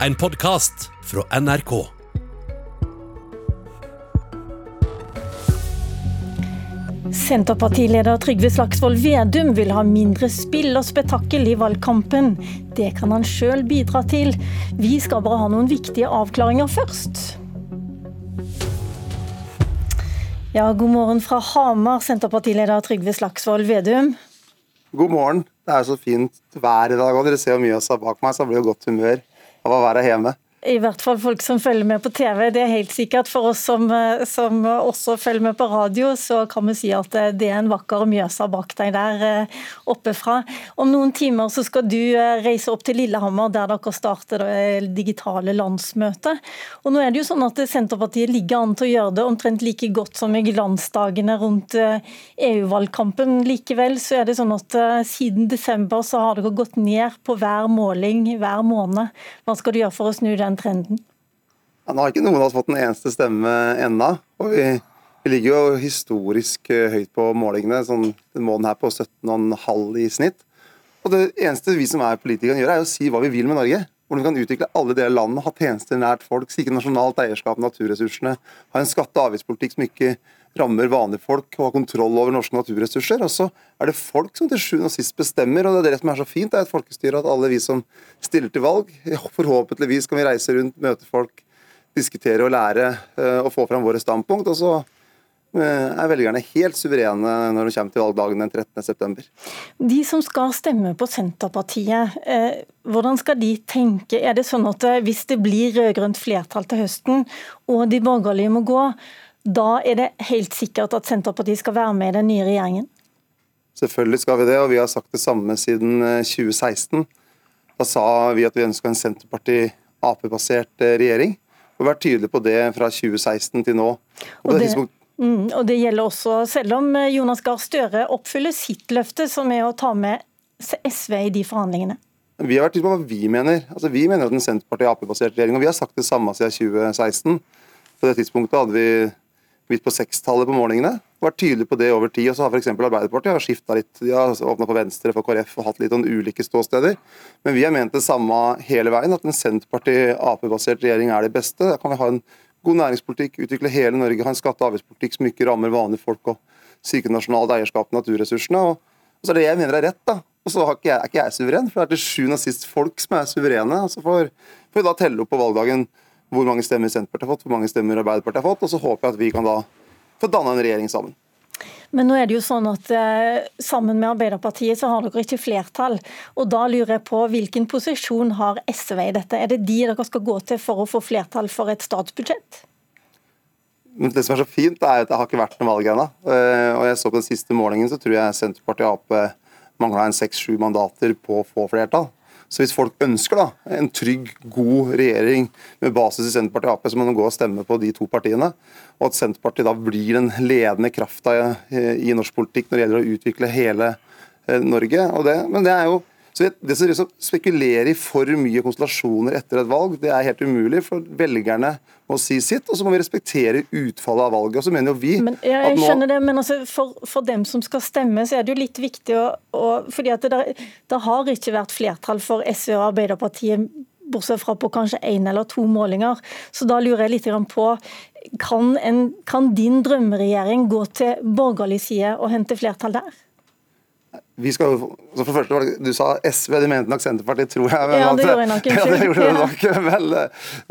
En podkast fra NRK. Senterpartileder Trygve Slagsvold Vedum vil ha mindre spill og spetakkel i valgkampen. Det kan han sjøl bidra til. Vi skal bare ha noen viktige avklaringer først. Ja, god morgen fra Hamar, Senterpartileder Trygve Slagsvold Vedum. God morgen. Det er så fint vær i dag, og dere ser jo mye av bak meg, så jeg blir jo godt humør av å være hjemme i hvert fall folk som følger med på TV. Det er helt sikkert. For oss som, eh, som, også følger med på radio, så kan vi si at eh, det er en vakker Mjøsa bak deg der eh, oppe fra. Om noen timer så skal du reise opp til Lillehammer, der dere starter det digitale landsmøtet. Og nå er det jo sånn at Senterpartiet ligger an til å gjøre det omtrent like godt som i glansdagene rundt EU-valgkampen. Likevel så er det sånn at siden desember så har dere gått ned på hver måling hver måned. Hva skal du gjøre for å snu den den trenden? Ja, nå har ikke noen av oss fått en eneste stemme ennå. Vi, vi, ligger jo historisk eh, høyt på målingene, sånn den måneden her på 17,5 i snitt. Og Det eneste vi som er politikere gjør, er å si hva vi vil med Norge. Hvordan vi kan utvikle alle deler av landet, ha tjenester nært folk, sikre nasjonalt eierskap naturressursene, ha en skatte- og avgiftspolitikk som ikke rammer vanlige folk, og har kontroll over norske naturressurser. Og så er det folk som til sjuende og sist bestemmer, og det er det som er så fint. Det er et folkestyre at alle vi som stiller til valg, forhåpentligvis kan vi reise rundt, møte folk, diskutere og lære eh, og få fram våre standpunkt. og så eh, er velgerne helt suverene når de kommer til valgdagen den 13.9. De som skal stemme på Senterpartiet, eh, hvordan skal de tenke? Er det sånn at hvis det blir rød-grønt flertall til høsten, og de borgerlige må gå, da er det helt sikkert at Senterpartiet skal være med i den nye regjeringen? Selvfølgelig skal vi det, og vi har sagt det samme siden 2016. Eh, da sa vi at vi ønska en Senterparti-Ap-basert eh, regjering. Og vært tydelige på det fra 2016 til nå. Og, og, det, mm, og det, gjelder også selv om eh, Jonas Gahr Støre oppfyller sitt løfte, som er å ta med SV i de forhandlingene. Vi har vært tydelige på hva vi mener. Altså, vi mener at en Senterparti-Ap-basert regjering, og vi har sagt det samme siden 2016. På det tidspunktet hadde vi midt på sekstallet på målingene. Vært tydelig på det over tid. og så har f.eks. Arbeiderpartiet har skifta litt. De har åpna for Venstre for KrF og hatt litt sånn ulike ståsteder. Men vi har ment det samme hele veien, at en Senterparti-Ap-basert regjering er det beste. Da kan vi ha en god næringspolitikk, utvikle hele Norge, ha en skatte- og avgiftspolitikk som ikke rammer vanlige folk og sikre nasjonalt eierskap til naturressursene. Og, så er det jeg mener er rett. da. Og så er ikke jeg, er ikke jeg suveren, for det er til sjuende og sist folk som er suverene. og så får vi da telle opp på valgdagen hvor mange stemmer Senterpartiet har fått, hvor mange stemmer Arbeiderpartiet har fått. Og så håper jeg at vi kan da få danne en regjering sammen. Men nå er det jo sånn at eh, sammen med Arbeiderpartiet så har dere ikke flertall. Og da lurer jeg på hvilken posisjon har SV i dette? Er det de dere skal gå til for å få flertall for et statsbudsjett? Men det som er så fint, er at det har ikke vært noe valg ennå. Eh, og jeg så på den siste målingen, så tror jeg Senterpartiet og Ap mangla en seks-sju mandater på å få flertall. Så hvis folk ønsker da, en trygg, god regjering med basis i Senterpartiet og Ap, så må de gå og stemme på de to partiene. Og at Senterpartiet da blir den ledende krafta i norsk politikk når det gjelder å utvikle hele eh, Norge. Det, men det er jo så det som liksom spekulerer i for mye konstellasjoner etter et valg, det er helt umulig. For velgerne må si sitt, og så må vi respektere utfallet av valget. Og så mener jo vi men, ja, jeg nå... skjønner det, men altså, for, for, dem som skal stemme, så er det jo litt viktig å, å fordi at det, det har ikke vært flertall for SV og Arbeiderpartiet bortsett fra på kanskje én eller to målinger. Så da lurer jeg litt på kan, en, kan din drømmeregjering gå til borgerlig side og hente flertall der? Vi skal jo, for første var det, Du sa SV, de mente nok Senterpartiet, tror jeg. Men ja, det gjorde jeg nok. Ja, det gjorde du nok. Men,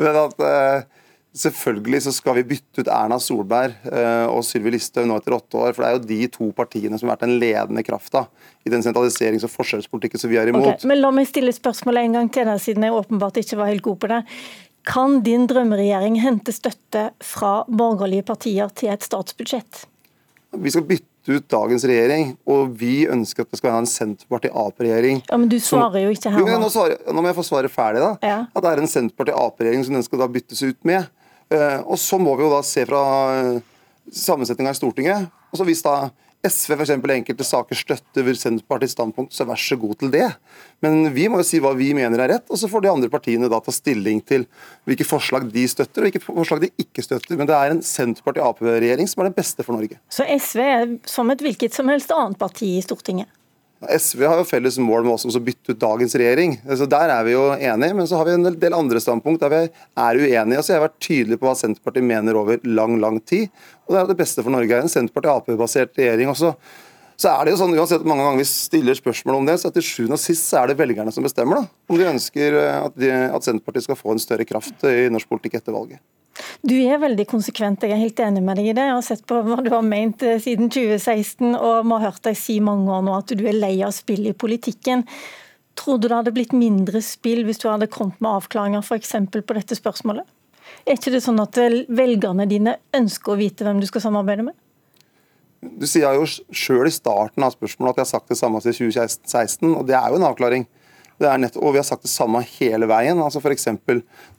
men at uh, selvfølgelig så skal vi bytte ut Erna Solberg uh, og Sylvi Listhaug nå etter åtte år. For det er jo de to partiene som har vært den ledende krafta i den sentraliserings- og forskjellspolitikken som vi er imot. Okay, men La meg stille spørsmålet en gang til, deg, siden jeg åpenbart ikke var helt god på det. Kan din drømmeregjering hente støtte fra borgerlige partier til et statsbudsjett? Vi skal bytte ut dagens regjering, og vi ønsker at det skal være en Senterparti-Ap-regjering. Ja, Men du svarer jo ikke her nå. Nå, nå må jeg få svare ferdig, da. Ja. At det er en Senterparti-Ap-regjering som den skal da byttes ut med. Uh, og så må vi jo da se fra uh, sammensetninga i Stortinget. Og så Hvis da SV f.eks. i enkelte saker støtter Senterpartiets standpunkt, så vær så god til det. Men vi må jo si hva vi mener er rett, og så får de andre partiene da ta stilling til hvilke forslag de støtter og hvilke forslag de ikke støtter. Men det er en Senterparti-Ap-regjering som er den beste for Norge. Så SV er som et hvilket som helst annet parti i Stortinget? SV har jo felles mål med oss om å bytte ut dagens regjering. Så Der er vi jo enige, men så har vi en del andre standpunkt der vi er uenige. Så jeg har vært tydelig på hva Senterpartiet mener over lang, lang tid. Og det er det beste for Norge. En Senterparti-Ap-basert regjering også. Så er det jo sånn, uansett mange ganger vi stiller spørsmål om det, så til sjuende og sist så er det velgerne som bestemmer da, om de ønsker at, de, at Senterpartiet skal få en større kraft i norsk politikk etter valget. Du er veldig konsekvent, jeg er helt enig med deg i det. Jeg har sett på hva du har ment eh, siden 2016, og må ha hørt deg si mange år nå at du er lei av spill i politikken. Tror du det hadde blitt mindre spill hvis du hadde kommet med avklaringer f.eks. på dette spørsmålet? Er ikke det sånn at eh, velgerne dine ønsker å vite hvem du skal samarbeide med? Du sier jo sjøl i starten av spørsmålet at jeg har sagt det samme siden 2016, og det er jo en avklaring. Nett, og vi har sagt det samme hele veien. altså F.eks.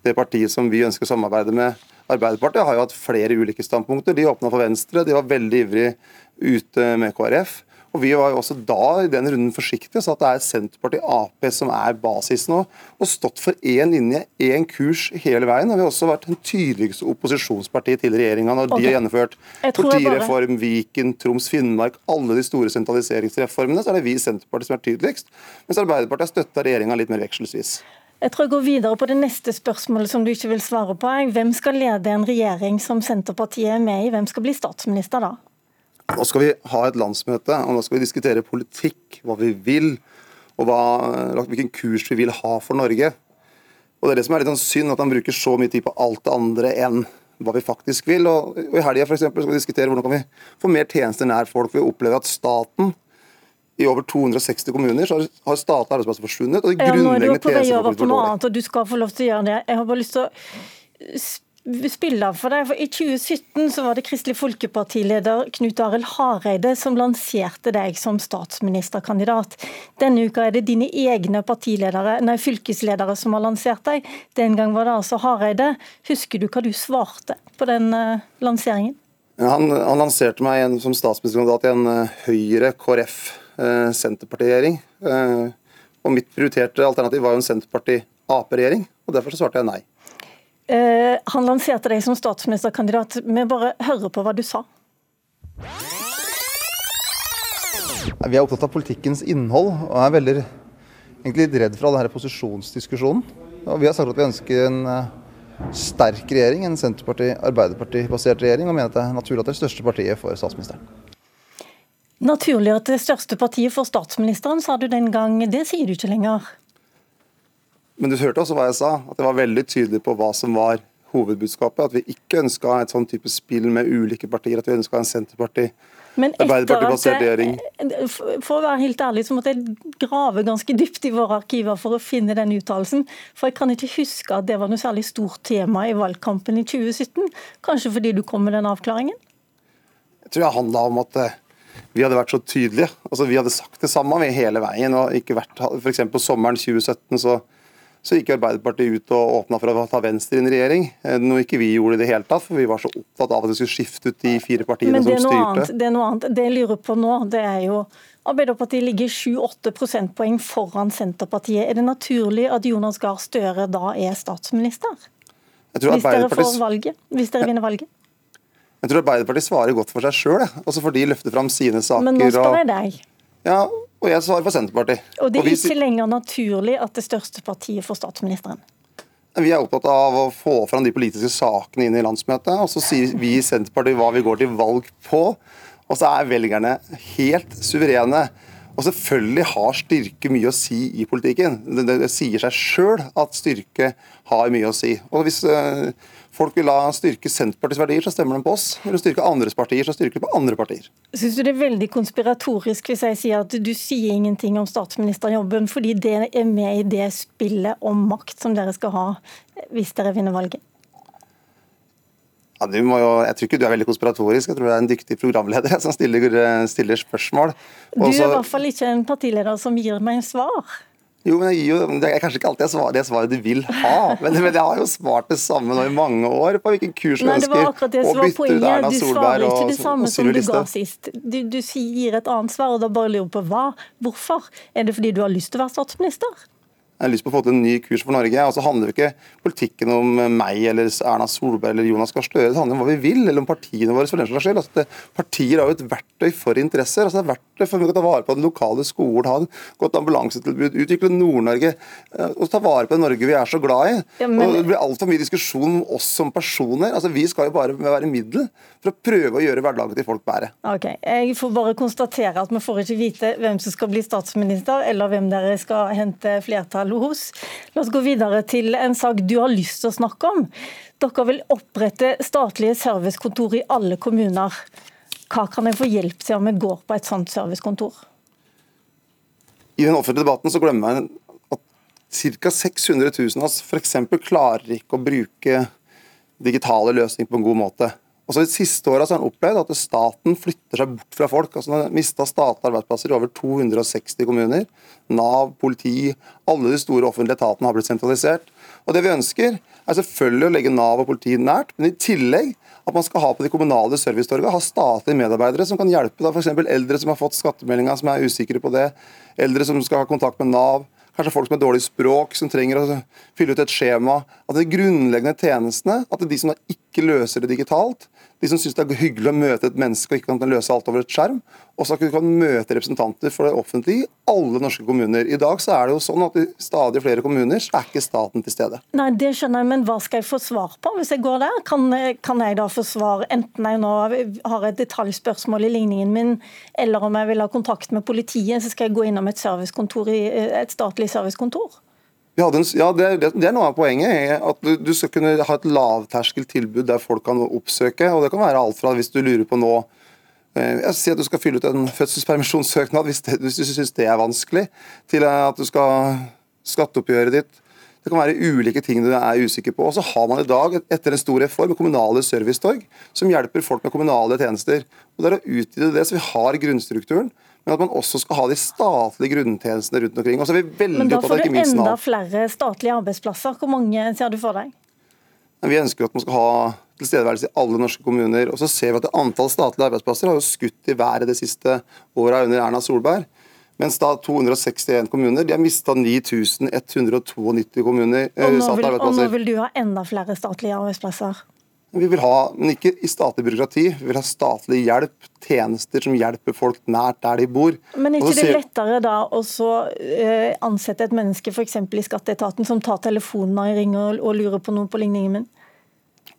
det partiet som vi ønsker å samarbeide med, Arbeiderpartiet, har jo hatt flere ulike standpunkter. De åpna for Venstre, de var veldig ivrig ute med KrF. Og Vi var jo også da i den runden forsiktige, og sa at det er Senterpartiet Ap som er basis nå. Og stått for én linje, én kurs hele veien. Og vi har også vært den tydeligste opposisjonspartiet til regjeringa når okay. de har gjennomført politireform, Viken, Troms, Finnmark, alle de store sentraliseringsreformene. Så er det vi i Senterpartiet som er tydeligst. Mens Arbeiderpartiet har støtta regjeringa litt mer vekselsvis. Jeg tror jeg går videre på det neste spørsmålet som du ikke vil svare på. Hvem skal lede en regjering som Senterpartiet er med i? Hvem skal bli statsminister da? Nå skal vi ha et landsmøte, og nå skal vi diskutere politikk, hva vi vil, og hva, hvilken kurs vi vil ha for Norge. Og Det er det som er litt sånn synd, at han bruker så mye tid på alt det andre enn hva vi faktisk vil. Og, og I helga skal vi diskutere hvordan kan vi få mer tjenester nær folk. Vi opplever at staten i over 260 kommuner så har statlige arbeidsplasser forsvunnet. og de ja, nå er du på vei over på noe annet, og du skal få lov til å gjøre det. Jeg har bare lyst til å spille for deg. For I 2017 så var det Kristelig Folkeparti-leder Knut Arild Hareide som lanserte deg som statsministerkandidat. Denne uka er det dine egne partiledere, nei, fylkesledere som har lansert deg. Den gang var det altså Hareide. Husker du hva du svarte på den uh, lanseringen? Han, han, lanserte meg som statsministerkandidat i en uh, Høyre, KrF, uh, Senterparti-regjering. Uh, og mitt prioriterte alternativ var jo en Senterparti-Ap-regjering, og derfor så svarte jeg nei. Eh, han lanserte deg som statsministerkandidat. Vi bare hører på hva du sa. Vi er opptatt av politikkens innhold, og er veldig egentlig litt redd for all denne posisjonsdiskusjonen. Og vi har sagt at vi ønsker en eh, sterk regjering, en Senterparti-Arbeiderparti-basert regjering, og mener at det er naturlig at det er største partiet for statsministeren. Naturlig at det største partiet for statsministeren, sa du den gang. Det sier du ikke lenger. Men du hørte også hva jeg sa, at jeg var veldig tydelig på hva som var hovedbudskapet. At vi ikke ønska et sånn type spill med ulike partier, at vi ønska en Senterparti. Men Arbeiderparti-basert regjering. For å være helt ærlig, så måtte jeg grave ganske dypt i våre arkiver for å finne den uttalelsen. For jeg kan ikke huske at det var noe særlig stort tema i valgkampen i 2017. Kanskje fordi du kom med den avklaringen? Jeg tror det handla om at eh, vi hadde vært så tydelige. Altså, vi hadde sagt det samme vi hele veien. og ikke vært, F.eks. på sommeren 2017 så så gikk Arbeiderpartiet ut og åpna for å ta Venstre inn i regjering. Eh, noe ikke vi gjorde i det hele tatt, for vi var så opptatt av at vi skulle skifte ut de fire partiene som styrte. Annet, det er noe annet. Det jeg lurer på nå, det er jo Arbeiderpartiet ligger 7-8 prosentpoeng foran Senterpartiet. Er det naturlig at Jonas Gahr Støre da er statsminister? Hvis dere får valget? Hvis dere vinner valget? Jeg tror Arbeiderpartiet svarer godt for seg sjøl, og så får de løfte fram sine saker. Men nå spør jeg deg. Ja, og jeg svarer for Senterpartiet. Og det er og ikke lenger naturlig at det største partiet får statsministeren? Vi er opptatt av å få fram de politiske sakene inn i landsmøtet. Og så sier vi i Senterpartiet hva vi går til valg på. Og så er velgerne helt suverene. Og selvfølgelig har styrke mye å si i politikken. Det, det, det sier seg sjøl at styrke har mye å si. Og hvis øh, folk vil la styrke Senterpartiets verdier, så stemmer de på oss. De styrke andres partier, så styrker de på andre partier. Syns du det er veldig konspiratorisk hvis jeg sier at du sier ingenting om statsministerjobben, fordi det er med i det spillet om makt som dere skal ha hvis dere vinner valget? Ja, jo, jeg tror ikke du er veldig konspiratorisk, jeg tror du er en dyktig programleder som stiller, stiller spørsmål. Du er i hvert fall ikke en partileder som gir meg en svar. Jo, men jo, Det er kanskje ikke alltid svar, det svaret du vil ha, men, men, jeg har jo svart det samme nå i mange år på hvilken kurs du ønsker. Det var akkurat det som var poenget. Du svarer ikke det samme som du ga sist. Du, du gir et annet svar, og da bare lurer på hva. Hvorfor? Er det fordi du har lyst til å være statsminister? Jeg har lyst på å få til en ny kurs for Norge. Og så handler ikke politikken om meg eller Erna Solberg eller Jonas Gahr Støre. Det handler om hva vi vil, eller om partiene våre for den slags skyld. Altså, partier har jo et verktøy for interesser. Altså, det er verktøy for å ta vare på den lokale skolen, ha et godt ambulansetilbud, utvikle Nord-Norge eh, og ta vare på det Norge vi er så glad i. Ja, men... og det blir altfor mye diskusjon om oss som personer. Altså, vi skal jo bare være middel for å prøve å gjøre hverdagen til folk bedre. Ok, Jeg får bare konstatere at vi får ikke vite hvem som skal bli statsminister, eller hvem dere skal hente flertall hos. La oss gå videre til en sak du har lyst til å snakke om. Dere vil opprette statlige servicekontor i alle kommuner. Hva kan jeg få hjelp til om jeg går på et sånt servicekontor? I den offentlige debatten så glemmer jeg at ca. 600 000 av oss f.eks. klarer ikke å bruke digitale løsninger på en god måte. Altså De siste åra har han opplevd at staten flytter seg bort fra folk. Altså Han har mista statlige arbeidsplasser i over 260 kommuner. Nav, politi, alle de store offentlige etatene har blitt sentralisert. Og Det vi ønsker, er selvfølgelig å legge Nav og politi nært, men i tillegg at man skal ha på de kommunale servicetorgene ha statlige medarbeidere som kan hjelpe f.eks. eldre som har fått skattemeldinga som er usikre på det, eldre som skal ha kontakt med Nav, kanskje folk har dårlig språk, som trenger å fylle ut et skjema. At de grunnleggende tjenestene, at de som ikke løser det digitalt, de som syns det er hyggelig å møte et menneske og ikke kan løse alt over et skjerm, og så kan møte representanter for det offentlige i alle norske kommuner. I dag så er det jo sånn at i stadig flere kommuner så er ikke staten til stede. Nei, Det skjønner jeg, men hva skal jeg få svar på hvis jeg går der? Kan, kan jeg da få svar enten jeg nå har et detaljspørsmål i ligningen min, eller om jeg vil ha kontakt med politiet, så skal jeg gå innom et, servicekontor i, et statlig servicekontor? En, ja, det det, er, noe av poenget. At du, du, skal kunne ha et lavterskeltilbud der folk kan oppsøke. og Det kan være alt fra hvis du lurer på nå eh, jeg sier at du skal fylle ut en fødselspermisjonssøknad hvis, det, hvis du syns det er vanskelig, til at du skal skatteoppgjøret ditt. Det kan være ulike ting du er usikker på. Og så har man i dag, etter en stor reform, kommunale servicetorg som hjelper folk med kommunale tjenester. Og Det er å utvide det, så vi har grunnstrukturen men at man også skal ha de statlige grunntjenestene rundt omkring. Og så er vi veldig men da får du enda flere statlige arbeidsplasser. Hvor mange ser du for deg? Vi ønsker at man skal ha tilstedeværelse i alle norske kommuner. Og så ser vi at antall statlige arbeidsplasser har jo skutt i været det siste året under Erna Solberg. Mens da 261 kommuner de har mista 9192 kommuner, eh, og nå, vil, Og nå vil du ha enda flere statlige arbeidsplasser? Vi vil ha, men ikke i statlig byråkrati, vi vil ha statlig hjelp, tjenester som hjelper folk nært der de bor. Men er ikke det lettere da å uh, ansette et menneske f.eks. i skatteetaten som tar telefonen når jeg ringer og lurer på noe på ligningen min?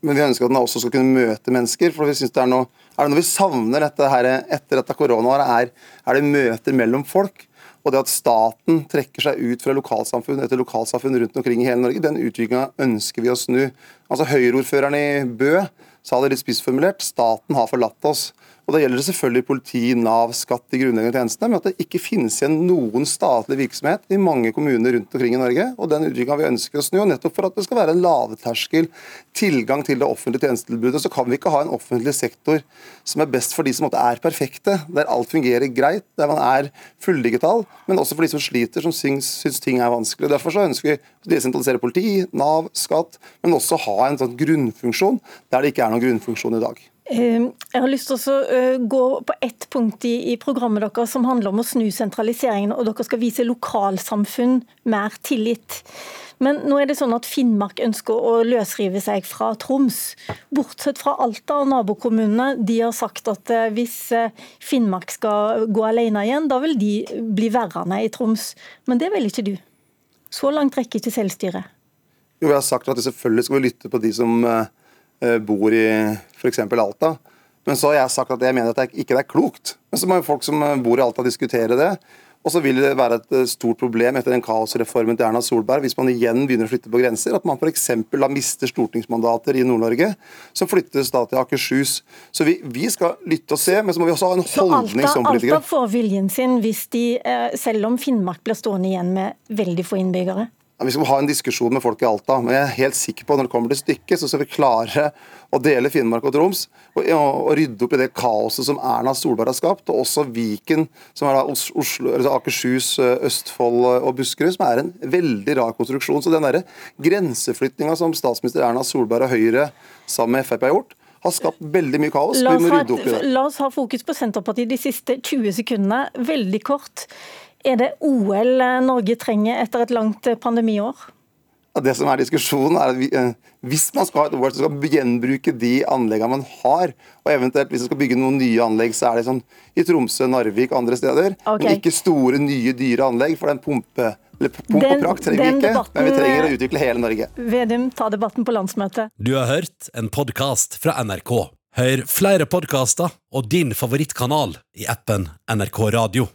Men vi ønsker at den også skal kunne møte mennesker. for vi synes det Er noe, er det noe vi savner dette her, etter dette koronaåret, er, er det møter mellom folk. Og det at staten trekker seg ut fra lokalsamfunn etter lokalsamfunn rundt omkring i hele Norge, den utviklinga ønsker vi å snu. Altså Høyre-ordføreren i Bø sa det litt spissformulert. Staten har forlatt oss. Og Da gjelder det selvfølgelig politi, Nav, skatt, de grunnleggende tjenestene, men at det ikke finnes igjen noen statlig virksomhet i mange kommuner rundt omkring i Norge. og Den utviklinga vi ønsker å snu, nettopp for at det skal være en lavterskel tilgang til det offentlige tjenestetilbudet. Så kan vi ikke ha en offentlig sektor som er best for de som er perfekte, der alt fungerer greit, der man er fulldigital, men også for de som sliter, som syns ting er vanskelig. Derfor så ønsker vi å desentralisere politi, Nav, skatt, men også ha en sånn grunnfunksjon der det ikke er noen grunnfunksjon i dag. Ehm, jeg har lyst til å eh, gå på ett punkt i, programmet deres som handler om å snu sentraliseringen, og dere skal vise lokalsamfunn mer tillit. Men nå er det sånn at Finnmark ønsker å løsrive seg fra Troms. Bortsett fra Alta og nabokommunene. De har sagt at eh, hvis eh, Finnmark skal gå alene igjen, da vil de bli værende i Troms. Men det vil ikke du. Så langt rekker ikke selvstyret. Jo, Vi har sagt at selvfølgelig skal vi lytte på de som Eh, bor i f.eks. Alta. Men så har jeg sagt at jeg mener at det ikke er klokt. Men så må jo folk som eh, bor i Alta diskutere det. Og så vil det være et eh, stort problem etter den kaosreformen til Erna Solberg hvis man igjen begynner å flytte på grenser. At man f.eks. mister stortingsmandater i Nord-Norge, som flyttes da til Akershus. Så vi, vi, skal lytte og se, men så må vi også ha en holdning Alta, som politikere. Så Alta får viljen sin hvis de, selv om Finnmark blir stående igjen med veldig få innbyggere? Vi skal ha en diskusjon med folk i Alta, men jeg er helt sikker på at når det kommer til stykket, så skal vi klare å dele Finnmark og Troms og, og, rydde opp i det kaoset som Erna Solberg har skapt. Og også Viken, som er da Oslo, Akershus, Østfold og Buskerud, som er en veldig rar konstruksjon. Så den derre grenseflyttinga som statsminister Erna Solberg og Høyre sammen med Frp har gjort, har skapt veldig mye kaos. La oss, ha, la oss ha fokus på Senterpartiet de siste 20 sekundene. Veldig kort. Er det OL Norge trenger etter et langt pandemiår? Det som er diskusjonen er at eh, Hvis man skal ha et OL, så skal man gjenbruke de anleggene man har. Og eventuelt Hvis man skal bygge noen nye anlegg, så er det sånn i Tromsø, Narvik og andre steder. Okay. Men ikke store, nye, dyre anlegg. For den pumpe, eller den, og prakt trenger vi ikke, debatten, men vi trenger å utvikle hele Norge. Vedum, ta debatten på landsmøtet. Du har hørt en podkast fra NRK. Hør flere podkaster og din favorittkanal i appen NRK Radio.